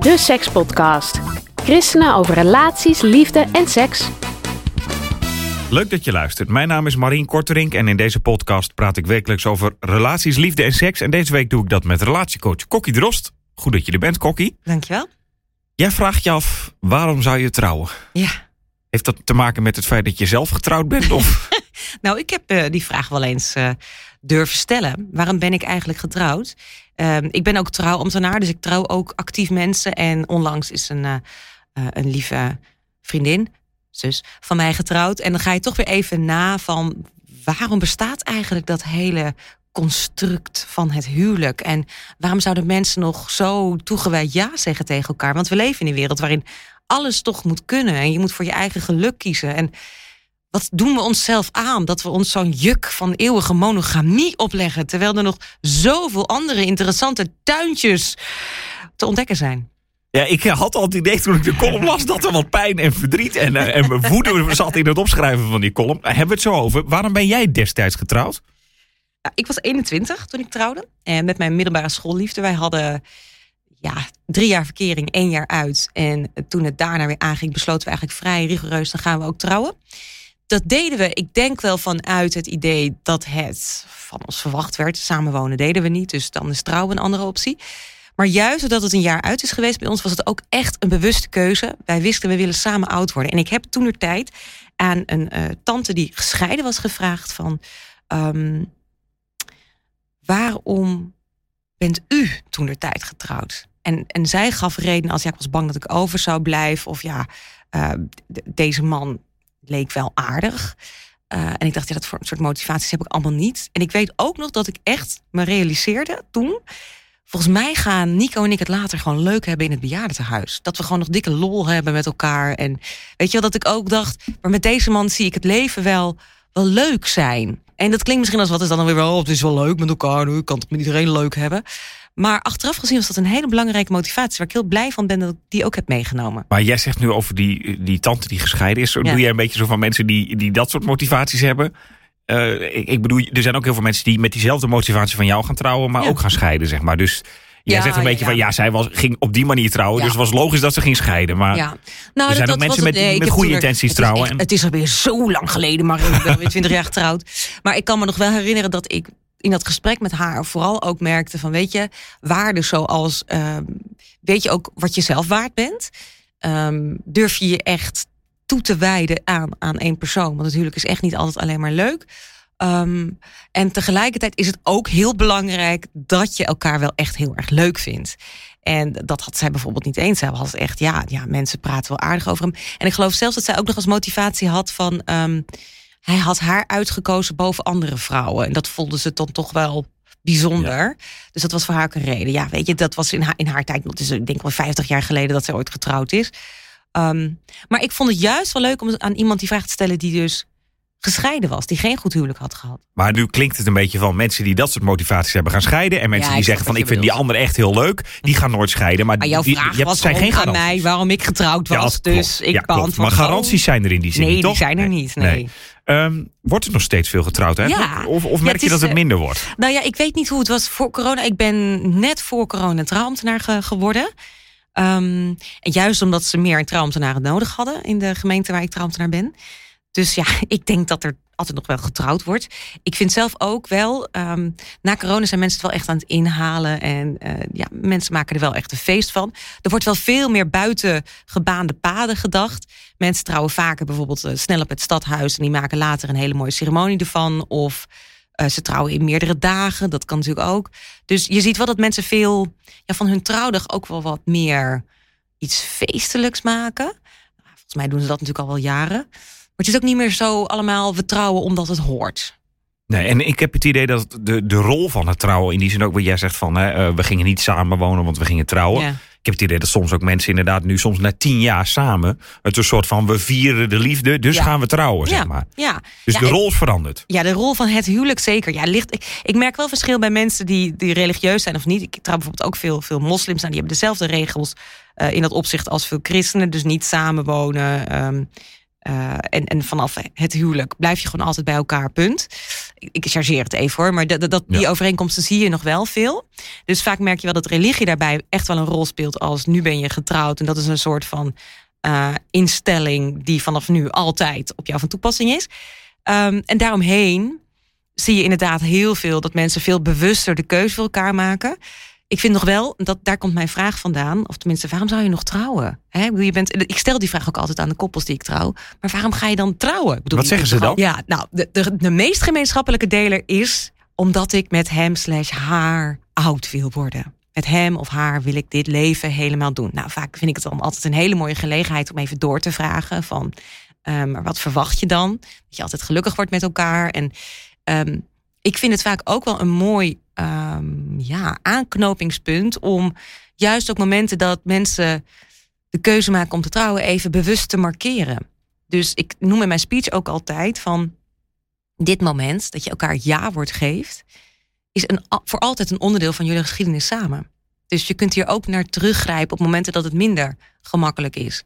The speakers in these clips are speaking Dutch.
De Sekspodcast. Christenen over relaties, liefde en seks. Leuk dat je luistert. Mijn naam is Marien Korterink en in deze podcast praat ik wekelijks over relaties, liefde en seks. En deze week doe ik dat met relatiecoach Kokkie Drost. Goed dat je er bent, Kokkie. Dankjewel. Jij vraagt je af, waarom zou je trouwen? Ja. Heeft dat te maken met het feit dat je zelf getrouwd bent? Of? Nou, ik heb eh, die vraag wel eens eh, durven stellen. Waarom ben ik eigenlijk getrouwd? Ehm, ik ben ook trouwambtenaar, dus ik trouw ook actief mensen. En onlangs is een, eh, eh, een lieve vriendin, zus, van mij getrouwd. En dan ga je toch weer even na van waarom bestaat eigenlijk dat hele construct van het huwelijk? En waarom zouden mensen nog zo toegewijd ja zeggen tegen elkaar? Want we leven in een wereld waarin alles toch moet kunnen. En je moet voor je eigen geluk kiezen. En wat doen we onszelf aan dat we ons zo'n juk van eeuwige monogamie opleggen, terwijl er nog zoveel andere interessante tuintjes te ontdekken zijn? Ja, ik had al het idee toen ik de column las dat er wat pijn en verdriet en, eh, en mijn woede zat in het opschrijven van die column. Hebben we het zo over? Waarom ben jij destijds getrouwd? Ja, ik was 21 toen ik trouwde en met mijn middelbare schoolliefde. Wij hadden ja, drie jaar verkering, één jaar uit. En toen het daarna weer aanging, besloten we eigenlijk vrij rigoureus, dan gaan we ook trouwen dat deden we, ik denk wel vanuit het idee dat het van ons verwacht werd. Samenwonen deden we niet, dus dan is trouwen een andere optie. Maar juist doordat het een jaar uit is geweest bij ons, was het ook echt een bewuste keuze. Wij wisten, we willen samen oud worden. En ik heb toen de tijd aan een uh, tante die gescheiden was gevraagd van... Um, waarom bent u toen de tijd getrouwd? En, en zij gaf reden als ja, ik was bang dat ik over zou blijven. Of ja, uh, deze man leek wel aardig. Uh, en ik dacht, ja, dat soort motivaties heb ik allemaal niet. En ik weet ook nog dat ik echt me realiseerde toen. Volgens mij gaan Nico en ik het later gewoon leuk hebben in het bejaardentehuis. Dat we gewoon nog dikke lol hebben met elkaar. En weet je wel, dat ik ook dacht, maar met deze man zie ik het leven wel, wel leuk zijn. En dat klinkt misschien als wat is dan weer wel, het is wel leuk met elkaar. Nu kan het met iedereen leuk hebben. Maar achteraf gezien was dat een hele belangrijke motivatie... waar ik heel blij van ben dat ik die ook heb meegenomen. Maar jij zegt nu over die, die tante die gescheiden is. Doe jij een beetje zo van mensen die, die dat soort motivaties hebben? Uh, ik, ik, bedoel, er zijn ook heel veel mensen die met diezelfde motivatie van jou gaan trouwen... maar ook gaan scheiden, zeg maar. Dus Jij ja, zegt een beetje van ja, zij was, ging op die manier trouwen. Dus het was logisch dat ze ging scheiden. Maar ja. nou, er zijn ook mensen met, nee, met goede intenties trouwen. Het is, het is alweer zo lang geleden, maar ik ben weer 20 jaar getrouwd. Maar ik kan me nog wel herinneren dat ik in dat gesprek met haar vooral ook merkte van weet je, waarden zoals um, weet je ook wat je zelf waard bent. Um, durf je je echt toe te wijden aan, aan één persoon. Want natuurlijk is echt niet altijd alleen maar leuk. Um, en tegelijkertijd is het ook heel belangrijk dat je elkaar wel echt heel erg leuk vindt. En dat had zij bijvoorbeeld niet eens. Zij had echt, ja, ja, mensen praten wel aardig over hem. En ik geloof zelfs dat zij ook nog als motivatie had van. Um, hij had haar uitgekozen boven andere vrouwen. En dat vonden ze dan toch wel bijzonder. Dus dat was voor haar ook een reden. Ja, weet je, dat was in haar, in haar tijd, dus ik denk wel 50 jaar geleden dat zij ooit getrouwd is. Um, maar ik vond het juist wel leuk om aan iemand die vraag te stellen die dus gescheiden was, die geen goed huwelijk had gehad. Maar nu klinkt het een beetje van mensen die dat soort motivaties hebben gaan scheiden. En mensen die zeggen van ik vind die andere echt heel leuk, die gaan nooit scheiden. Maar, maar jouw die, vraag was zijn geen aan mij waarom ik getrouwd was. Ja, dus ik ja, Maar garanties zijn er in die zin nee, niet, toch? die zijn er niet. Nee. nee. Um, wordt er nog steeds veel getrouwd? Hè? Ja. Of, of merk je dat het eh, minder wordt? Nou ja, ik weet niet hoe het was voor corona. Ik ben net voor corona trouwambtenaar ge geworden. Um, en juist omdat ze meer trouwambtenaren nodig hadden in de gemeente waar ik trouwambtenaar ben. Dus ja, ik denk dat er altijd nog wel getrouwd wordt. Ik vind zelf ook wel, um, na corona zijn mensen het wel echt aan het inhalen. En uh, ja, mensen maken er wel echt een feest van. Er wordt wel veel meer buiten gebaande paden gedacht. Mensen trouwen vaker bijvoorbeeld uh, snel op het stadhuis. En die maken later een hele mooie ceremonie ervan. Of uh, ze trouwen in meerdere dagen. Dat kan natuurlijk ook. Dus je ziet wel dat mensen veel ja, van hun trouwdag ook wel wat meer iets feestelijks maken. Volgens mij doen ze dat natuurlijk al wel jaren. Het is ook niet meer zo allemaal vertrouwen omdat het hoort. Nee, en ik heb het idee dat de, de rol van het trouwen, in die zin ook wat jij zegt van hè, eh, we gingen niet samenwonen, want we gingen trouwen. Ja. Ik heb het idee dat soms ook mensen inderdaad nu soms na tien jaar samen het een soort van we vieren de liefde, dus Ja. gaan we trouwen, zeg Ja, maar. ja. Dus de rol is veranderd. Ja, de rol van het huwelijk zeker. Ja, ligt, ik, ik merk wel verschil bij mensen die, die religieus zijn of niet. Ik trouw bijvoorbeeld ook veel, veel moslims aan. Die hebben dezelfde regels eh, in dat opzicht als veel christenen. Dus niet samenwonen. ehm, eh, en, en vanaf het huwelijk blijf je gewoon altijd bij elkaar, punt. Ik, ik chargeer het even hoor, maar dat, dat, die Ja. overeenkomsten zie je nog wel veel. Dus vaak merk je wel dat religie daarbij echt wel een rol speelt als nu ben je getrouwd. En dat is een soort van eh, instelling die vanaf nu altijd op jou van toepassing is. Ehm, en daaromheen zie je inderdaad heel veel dat mensen veel bewuster de keuze voor elkaar maken. Ik vind nog wel, dat, daar komt mijn vraag vandaan. Of tenminste, waarom zou je nog trouwen? Hè, ik bedoel, je bent, ik stel die vraag ook altijd aan de koppels die ik trouw. Maar waarom ga je dan trouwen? Ik bedoel, Wat zeggen ze al- Ja, nou, de, de, de meest gemeenschappelijke deler is omdat ik met hem slash haar oud wil worden. Met hem of haar wil ik dit leven helemaal doen. Nou, vaak vind ik het dan altijd een hele mooie gelegenheid om even door te vragen van, ehm, maar wat verwacht je dan? Dat je altijd gelukkig wordt met elkaar. En ehm, ik vind het vaak ook wel een mooi ehm, ja, aanknopingspunt om juist op momenten dat mensen de keuze maken om te trouwen, even bewust te markeren. Dus ik noem in mijn speech ook altijd van dit moment dat je elkaar ja-woord geeft, is een, voor altijd een onderdeel van jullie geschiedenis samen. Dus je kunt hier ook naar teruggrijpen op momenten dat het minder gemakkelijk is.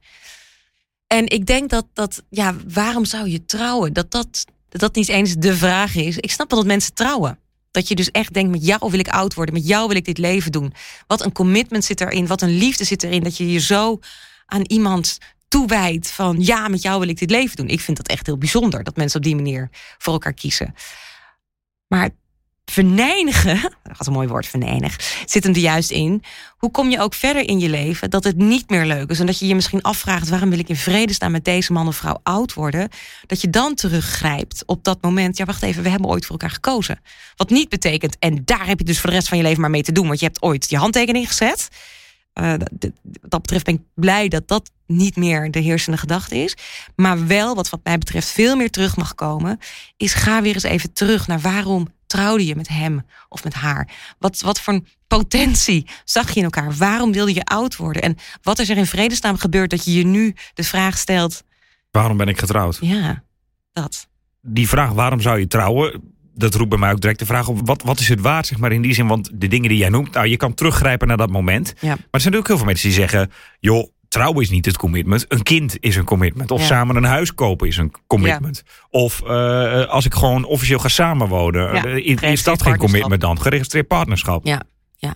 En ik denk dat dat, ja, waarom zou je trouwen? Dat dat, dat dat niet eens de vraag is. Ik snap wel dat mensen trouwen. Dat je dus echt denkt, met jou wil ik oud worden, met jou wil ik dit leven doen. Wat een commitment zit erin, wat een liefde zit erin, dat je je zo aan iemand toewijdt van ja, met jou wil ik dit leven doen. Ik vind dat echt heel bijzonder dat mensen op die manier voor elkaar kiezen. Maar verneinigen, dat was een mooi woord, vernenig, zit hem er juist in. Hoe kom je ook verder in je leven dat het niet meer leuk is en dat je je misschien afvraagt waarom wil ik in vrede staan met deze man of vrouw oud worden, dat je dan teruggrijpt op dat moment. Ja, wacht even, we hebben ooit voor elkaar gekozen. Wat niet betekent en daar heb je dus voor de rest van je leven maar mee te doen, want je hebt ooit je handtekening gezet. Dat, wat dat betreft ben ik blij dat dat niet meer de heersende gedachte is. Maar wel, wat wat mij betreft veel meer terug mag komen, is ga weer eens even terug naar waarom trouwde je met hem of met haar? Wat, wat voor een potentie zag je in elkaar? Waarom wilde je oud worden? En wat is er in vredesnaam gebeurd dat je je nu de vraag stelt... Waarom ben ik getrouwd? Ja, dat. Die vraag, waarom zou je trouwen? Dat roept bij mij ook direct de vraag op, wat, wat is het waard, zeg maar, in die zin? Want de dingen die jij noemt, nou, je kan teruggrijpen naar dat moment. Ja. Maar er zijn ook heel veel mensen die zeggen, joh, trouwen is niet het commitment. Een kind is een commitment. Of Ja. samen een huis kopen is een commitment. Of eh, als ik gewoon officieel ga samenwonen, Ja, eh, is- is dat geen commitment dan? Geregistreerd partnerschap. Ja, ja.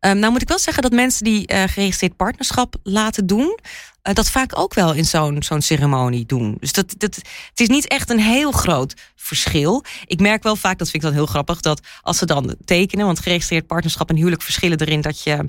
Ehm, nou moet ik wel zeggen dat mensen die eh, geregistreerd partnerschap laten doen, dat vaak ook wel in zo'n zo'n ceremonie doen. Dus dat, dat, het is niet echt een heel groot verschil. Ik merk wel vaak, dat vind ik dan heel grappig, dat als ze dan tekenen, want geregistreerd partnerschap en huwelijk verschillen erin dat je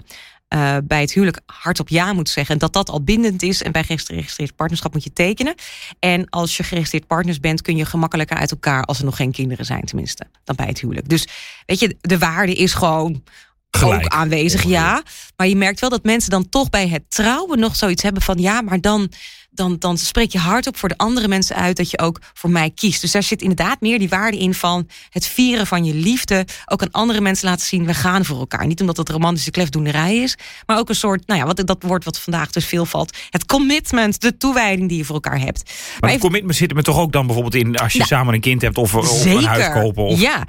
eh, bij het huwelijk hardop ja moet zeggen. En dat dat al bindend is. En bij geregistreerd partnerschap moet je tekenen. En als je geregistreerd partners bent, kun je gemakkelijker uit elkaar als er nog geen kinderen zijn, tenminste, dan bij het huwelijk. Dus weet je, de waarde is gewoon Gelijk. ook aanwezig, ja. Maar je merkt wel dat mensen dan toch bij het trouwen nog zoiets hebben van ja, maar dan, dan, dan spreek je hardop voor de andere mensen uit dat je ook voor mij kiest. Dus daar zit inderdaad meer die waarde in van het vieren van je liefde. Ook aan andere mensen laten zien, we gaan voor elkaar. Niet omdat het romantische klefdoenerij is, maar ook een soort, nou ja, wat, dat woord wat vandaag dus veel valt. Het commitment, de toewijding die je voor elkaar hebt. Maar, even- het commitment zit er toch ook dan bijvoorbeeld in als je Nou, samen een kind hebt of, of een huis kopen. Of, Ja.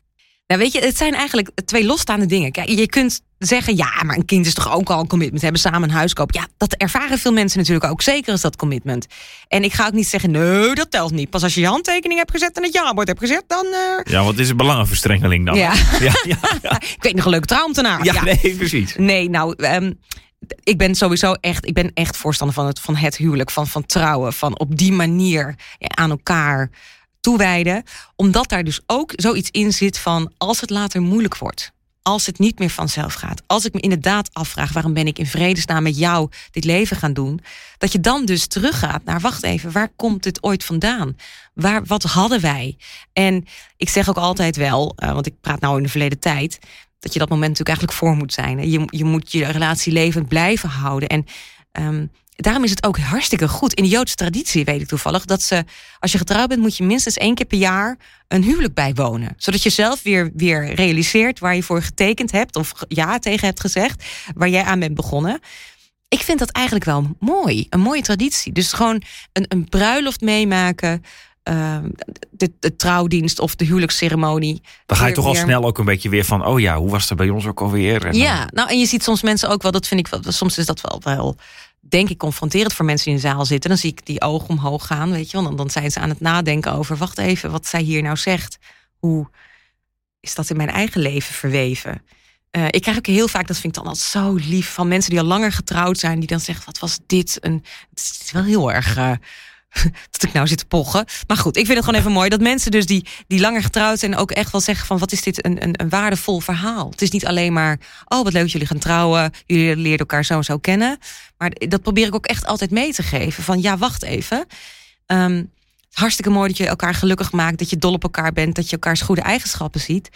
Nou, weet je, het zijn eigenlijk twee losstaande dingen. Kijk, je kunt zeggen, ja, maar een kind is toch ook al een commitment. Hebben samen een huis kopen. Ja, dat ervaren veel mensen natuurlijk ook. Zeker is dat commitment. En ik ga ook niet zeggen, nee, dat telt niet. Pas als je je handtekening hebt gezet en het ja-woord hebt gezet, dan... eh, Ja, het is een belangenverstrengeling dan. Ja. ja, ja, ja. ik weet nog een leuke trouwambtenaar. Ja, nee, precies. Nee, nou, ehm, ik ben sowieso echt, ik ben echt voorstander van het, van het huwelijk, van, van trouwen, van op die manier ja, aan elkaar toewijden. Omdat daar dus ook zoiets in zit van als het later moeilijk wordt. Als het niet meer vanzelf gaat. Als ik me inderdaad afvraag waarom ben ik in vredesnaam met jou dit leven gaan doen. Dat je dan dus teruggaat naar wacht even, waar komt dit ooit vandaan? Waar, wat hadden wij? En ik zeg ook altijd wel, eh, want ik praat nou in de verleden tijd dat je dat moment natuurlijk eigenlijk voor moet zijn. Je, je moet je relatie levend blijven houden. En ehm, daarom is het ook hartstikke goed. In de Joodse traditie weet ik toevallig dat ze, als je getrouwd bent, moet je minstens één keer per jaar een huwelijk bijwonen. Zodat je zelf weer, weer realiseert waar je voor getekend hebt of ja tegen hebt gezegd, waar jij aan bent begonnen. Ik vind dat eigenlijk wel mooi. Een mooie traditie. Dus gewoon een, een bruiloft meemaken. Uh, de, de, trouwdienst of de huwelijksceremonie. Dan ga je toch al snel ook een beetje weer van... oh ja, hoe was het bij ons ook alweer? En ja, nou en je ziet soms mensen ook wel... dat vind ik wel, soms is dat wel, wel denk ik confronterend voor mensen die in de zaal zitten. Dan zie ik die ogen omhoog gaan, weet je. Dan, dan zijn ze aan het nadenken over... wacht even, wat zij hier nou zegt. Hoe is dat in mijn eigen leven verweven? Uh, ik krijg ook heel vaak, dat vind ik dan altijd zo lief, van mensen die al langer getrouwd zijn, die dan zeggen: Wat was dit? Een, het is wel heel erg. Uh, dat ik nou zit te pochen. Maar goed, ik vind het gewoon even mooi dat mensen dus die, die langer getrouwd zijn ook echt wel zeggen van wat is dit een, een, een waardevol verhaal. Het is niet alleen maar, oh wat leuk jullie gaan trouwen, jullie leren elkaar zo en zo kennen. Maar dat probeer ik ook echt altijd mee te geven. Van ja, wacht even. Um, hartstikke mooi dat je elkaar gelukkig maakt, dat je dol op elkaar bent, dat je elkaars goede eigenschappen ziet.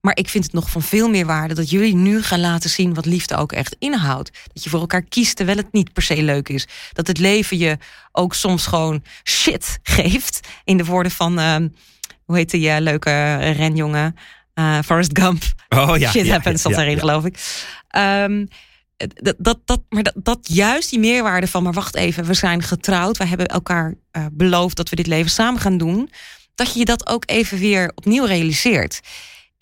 Maar ik vind het nog van veel meer waarde dat jullie nu gaan laten zien wat liefde ook echt inhoudt. Dat je voor elkaar kiest terwijl het niet per se leuk is. Dat het leven je ook soms gewoon shit geeft. In de woorden van, uh, hoe heet die uh, leuke renjongen? Uh, Forrest Gump. Oh ja. Shit ja, happens, ja, erin geloof ik. Um, dat, dat, dat, maar dat, dat juist die meerwaarde van, maar wacht even, we zijn getrouwd. We hebben elkaar uh, beloofd dat we dit leven samen gaan doen. Dat je je dat ook even weer opnieuw realiseert.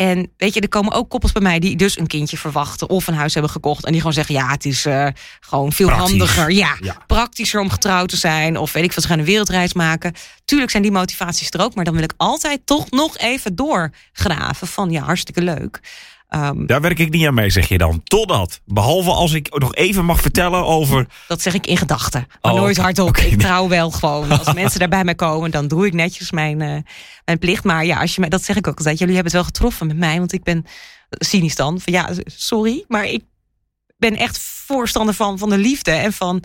En weet je, er komen ook koppels bij mij die dus een kindje verwachten of een huis hebben gekocht. En die gewoon zeggen: ja, het is uh, gewoon veel Praktisch. handiger. Ja, Ja. praktischer om getrouwd te zijn. Of weet ik veel, ze gaan een wereldreis maken. Tuurlijk zijn die motivaties er ook. Maar dan wil ik altijd toch nog even doorgraven van ja, hartstikke leuk. Ehm, Daar werk ik niet aan mee, zeg je dan. Totdat. Behalve als ik nog even mag vertellen over. Dat zeg ik in gedachten. Maar Oh, nooit hardop. Ik nee. trouw wel gewoon. Als mensen daar bij mij komen, dan doe ik netjes mijn, eh, mijn plicht. Maar ja, als je mij, dat zeg ik ook altijd. Jullie hebben het wel getroffen met mij. Want ik ben cynisch dan. Van ja, sorry. Maar ik ben echt voorstander van, van de liefde. En van,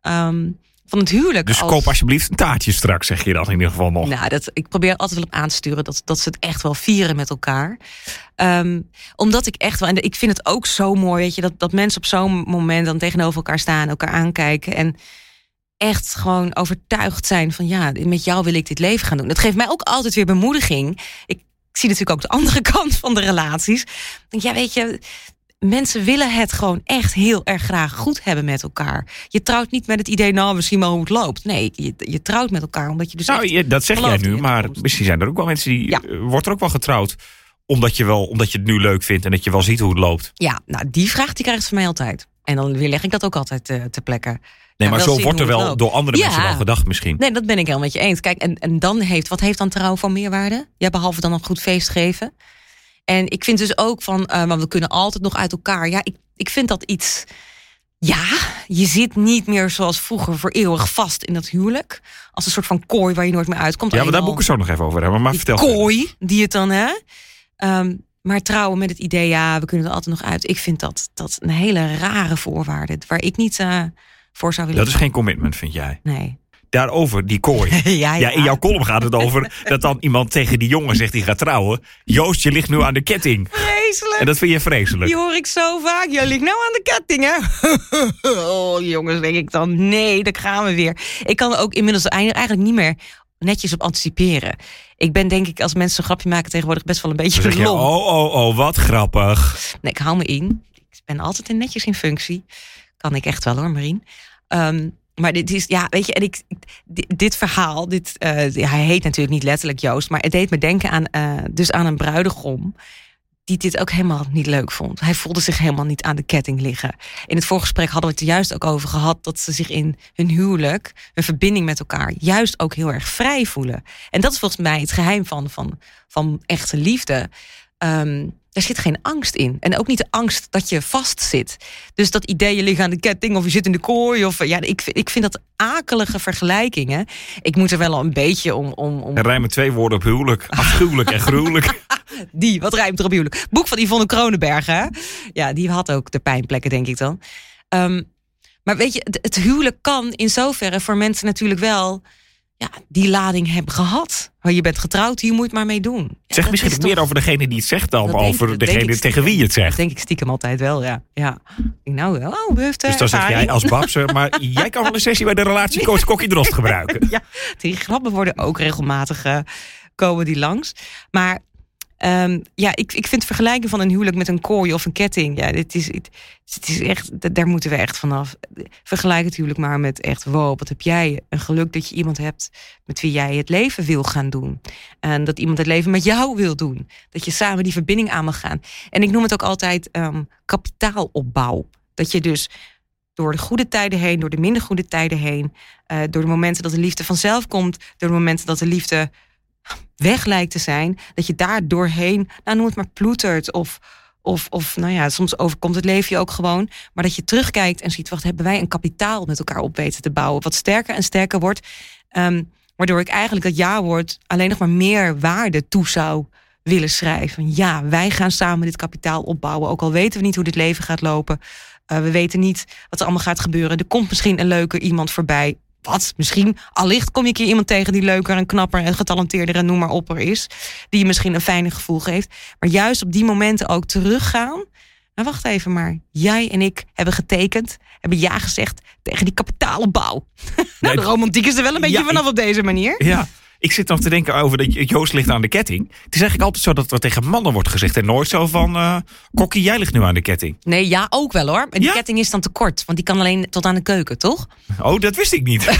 ehm, van het huwelijk. Dus als- koop alsjeblieft een taartje straks, zeg je dan in ieder geval nog. Nou, dat, ik probeer altijd wel op aan te sturen dat, dat ze het echt wel vieren met elkaar. Ehm, omdat ik echt wel, en ik vind het ook zo mooi, weet je, dat, dat mensen op zo'n moment dan tegenover elkaar staan, elkaar aankijken en echt gewoon overtuigd zijn van ja, met jou wil ik dit leven gaan doen. Dat geeft mij ook altijd weer bemoediging. Ik, ik zie natuurlijk ook de andere kant van de relaties. Ja, weet je, mensen willen het gewoon echt heel erg graag goed hebben met elkaar. Je trouwt niet met het idee, nou, zien wel hoe het loopt. Nee, je, je trouwt met elkaar omdat je dus Nou, je- dat zeg jij nu, maar misschien zijn er ook wel mensen die. Ja. eh, wordt er ook wel getrouwd. Omdat je, wel, omdat je het nu leuk vindt en dat je wel ziet hoe het loopt. Ja, nou die vraag die krijgt ze van mij altijd. En dan weerleg ik dat ook altijd eh, ter plekke. Nee, maar zo wordt er wel door andere Ja. mensen wel gedacht misschien. Nee, dat ben ik helemaal met je eens. Kijk, en, en dan heeft, wat heeft dan trouw van meerwaarde? Ja, behalve dan een goed feest geven. En ik vind dus ook van, eh, want we kunnen altijd nog uit elkaar. Ja, ik, ik vind dat iets. Ja, je zit niet meer zoals vroeger voor eeuwig vast in dat huwelijk. Als een soort van kooi waar je nooit meer uitkomt. Ja, maar daar moet ik zo nog even over hebben. Maar vertel. kooi die het dan, hè? Ehm, maar trouwen met het idee, ja, we kunnen er altijd nog uit. Ik vind dat, dat een hele rare voorwaarde. Waar ik niet eh, voor zou willen Dat is geen commitment, vind jij. Nee. Daarover, die kooi. ja, Ja, in jouw column gaat het over dat dan iemand tegen die jongen zegt die gaat trouwen. Joost, je ligt nu aan de ketting. Vreselijk. En dat vind je vreselijk. Die hoor ik zo vaak. Je ligt nou aan de ketting, hè? oh, jongens, denk ik dan. Nee, daar gaan we weer. Ik kan er ook inmiddels eigenlijk niet meer netjes op anticiperen. Ik ben denk ik, als mensen een grapje maken tegenwoordig best wel een beetje lomp. oh, oh, oh, wat grappig. Nee, ik hou me in. Ik ben altijd in netjes in functie. Kan ik echt wel hoor, Marien. Ehm, maar dit is, ja, weet je, en ik, dit, verhaal, dit, eh, hij heet natuurlijk niet letterlijk Joost, maar het deed me denken aan, eh, dus aan een bruidegom die dit ook helemaal niet leuk vond. Hij voelde zich helemaal niet aan de ketting liggen. In het voorgesprek hadden we het er juist ook over gehad dat ze zich in hun huwelijk, hun verbinding met elkaar, juist ook heel erg vrij voelen. En dat is volgens mij het geheim van, van, van echte liefde. Ehm, er zit geen angst in. En ook niet de angst dat je vastzit. Dus dat idee, je ligt aan de ketting of je zit in de kooi. Of, ja, ik, vind- ik vind dat akelige vergelijkingen. Ik moet er wel een beetje om... om, om Er rijmen twee woorden op huwelijk. Afschuwelijk en gruwelijk. die, wat rijmt er op huwelijk? Boek van Yvonne Kronenberg, hè? Ja, die had ook de pijnplekken, denk ik dan. Ehm, maar weet je, het, het huwelijk kan in zoverre voor mensen natuurlijk wel... ja, die lading heb gehad. Oh, je bent getrouwd, hier moet je het maar mee doen. Ja, Zeg dat misschien is meer toch- over degene die het zegt dan Dat over dat degene tegen wie je het Dat zegt. denk ik stiekem altijd wel, ja. ja. Ik nou, oh, u heeft eh, Dus dan zeg jij ervaring. als Babse, maar jij kan wel een sessie bij de relatiecoach Kokkie Drost gebruiken. ja, die grappen worden ook regelmatig eh, komen die langs. Maar ehm, ja, ik, ik vind vergelijken van een huwelijk met een kooi of een ketting. Ja, dit is, het, is echt, daar moeten we echt vanaf. Vergelijk het huwelijk maar met echt, wow, wat heb jij een geluk dat je iemand hebt met wie jij het leven wil gaan doen. En dat iemand het leven met jou wil doen. Dat je samen die verbinding aan mag gaan. En ik noem het ook altijd ehm, kapitaalopbouw. Dat je dus door de goede tijden heen, door de minder goede tijden heen, eh, door de momenten dat de liefde vanzelf komt, door de momenten dat de liefde weg lijkt te zijn, dat je daar doorheen, nou noem het maar ploetert of, of, of nou ja, soms overkomt het leven je ook gewoon, maar dat je terugkijkt en ziet, wat hebben wij een kapitaal met elkaar op weten te bouwen, wat sterker en sterker wordt, ehm, waardoor ik eigenlijk dat ja-woord alleen nog maar meer waarde toe zou willen schrijven. Ja, wij gaan samen dit kapitaal opbouwen, ook al weten we niet hoe dit leven gaat lopen. Uh, we weten niet wat er allemaal gaat gebeuren. Er komt misschien een leuker iemand voorbij. Wat? Misschien, allicht kom je een keer iemand tegen die leuker en knapper en getalenteerder en noem maar op er is. Die je misschien een fijner gevoel geeft. Maar juist op die momenten ook teruggaan. Nou, wacht even maar. Jij en ik hebben getekend, hebben ja gezegd tegen die kapitaalopbouw. nou, de romantiek is er wel een beetje Ja, vanaf op deze manier. Ja. Ik zit nog te denken over dat Joost ligt aan de ketting. Het is eigenlijk altijd zo dat er tegen mannen wordt gezegd. En nooit zo van, eh Kokkie, jij ligt nu aan de ketting. Nee, ja, ook wel hoor. Maar die Ja? ketting is dan te kort, want die kan alleen tot aan de keuken, toch? Oh, dat wist ik niet.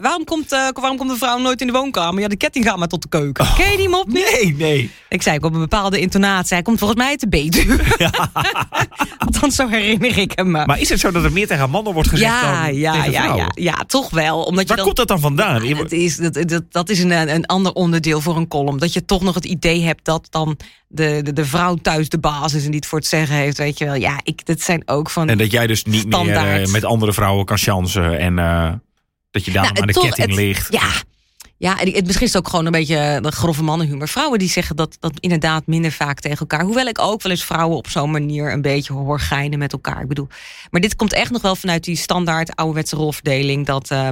Waarom komt, eh, waarom komt de vrouw nooit in de woonkamer? Ja, de ketting gaat maar tot de keuken. Ken je die mop niet? Nee, nee. Ik zei ook op een bepaalde intonatie. Hij komt volgens mij uit de Betuwe. Althans, zo herinner ik hem. Maar is het zo dat er meer tegen mannen wordt gezegd ja, dan ja, tegen ja, ja, ja, toch wel. Omdat je Waar dan, komt dat dan vandaan? Je- het is, dat, dat, dat is een, een ander onderdeel voor een column. Dat je toch nog het idee hebt dat dan de, de, de vrouw thuis de baas is en die het voor het zeggen heeft. Weet je wel. Ja, ik, dat zijn ook van. En dat jij dus niet meer eh, met andere vrouwen kan chansen. En eh, dat je daarom Nou, aan de toch, ketting het- ligt. Ja. Ja, en het, misschien is het ook gewoon een beetje de grove mannenhumor. Vrouwen die zeggen dat, dat inderdaad minder vaak tegen elkaar. Hoewel ik ook wel eens vrouwen op zo'n manier een beetje hoor met elkaar. Ik bedoel, maar dit komt echt nog wel vanuit die standaard ouderwetse rolverdeling. Dat, eh,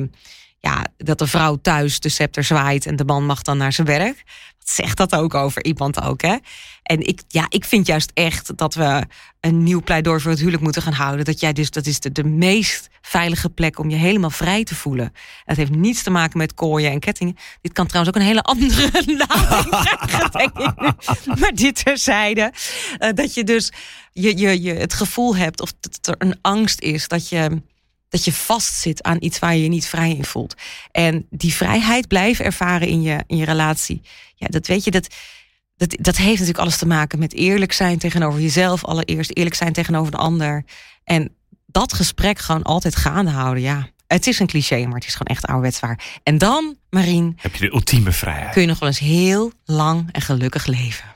ja, dat de vrouw thuis de scepter zwaait en de man mag dan naar zijn werk. Wat zegt dat ook over iemand ook, hè? En ik, ja, ik vind juist echt dat we een nieuw pleidooi voor het huwelijk moeten gaan houden. Dat jij dus, dat is de, de meest veilige plek om je helemaal vrij te voelen. Het heeft niets te maken met kooien en kettingen. Dit kan trouwens ook een hele andere lading krijgen. Maar dit terzijde. eh, dat je dus je, je, je het gevoel hebt of dat er een angst is dat je dat je vastzit aan iets waar je je niet vrij in voelt. En die vrijheid blijven ervaren in je, in je relatie. Ja, dat weet je, dat, dat, dat heeft natuurlijk alles te maken met eerlijk zijn tegenover jezelf. Allereerst eerlijk zijn tegenover de ander. En dat gesprek gewoon altijd gaande houden. Ja, het is een cliché, maar het is gewoon echt ouderwets waar. En dan, Marien, Heb je de ultieme vrijheid. kun je nog wel eens heel lang en gelukkig leven.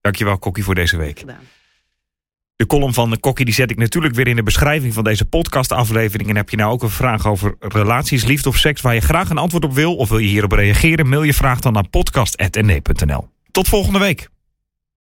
Dankjewel, Kokkie, voor deze week. Gedaan. De column van de Kokkie die zet ik natuurlijk weer in de beschrijving van deze podcastaflevering. En heb je nou ook een vraag over relaties, liefde of seks waar je graag een antwoord op wil? Of wil je hierop reageren? Mail je vraag dan naar podcast.nd.nl. Tot volgende week.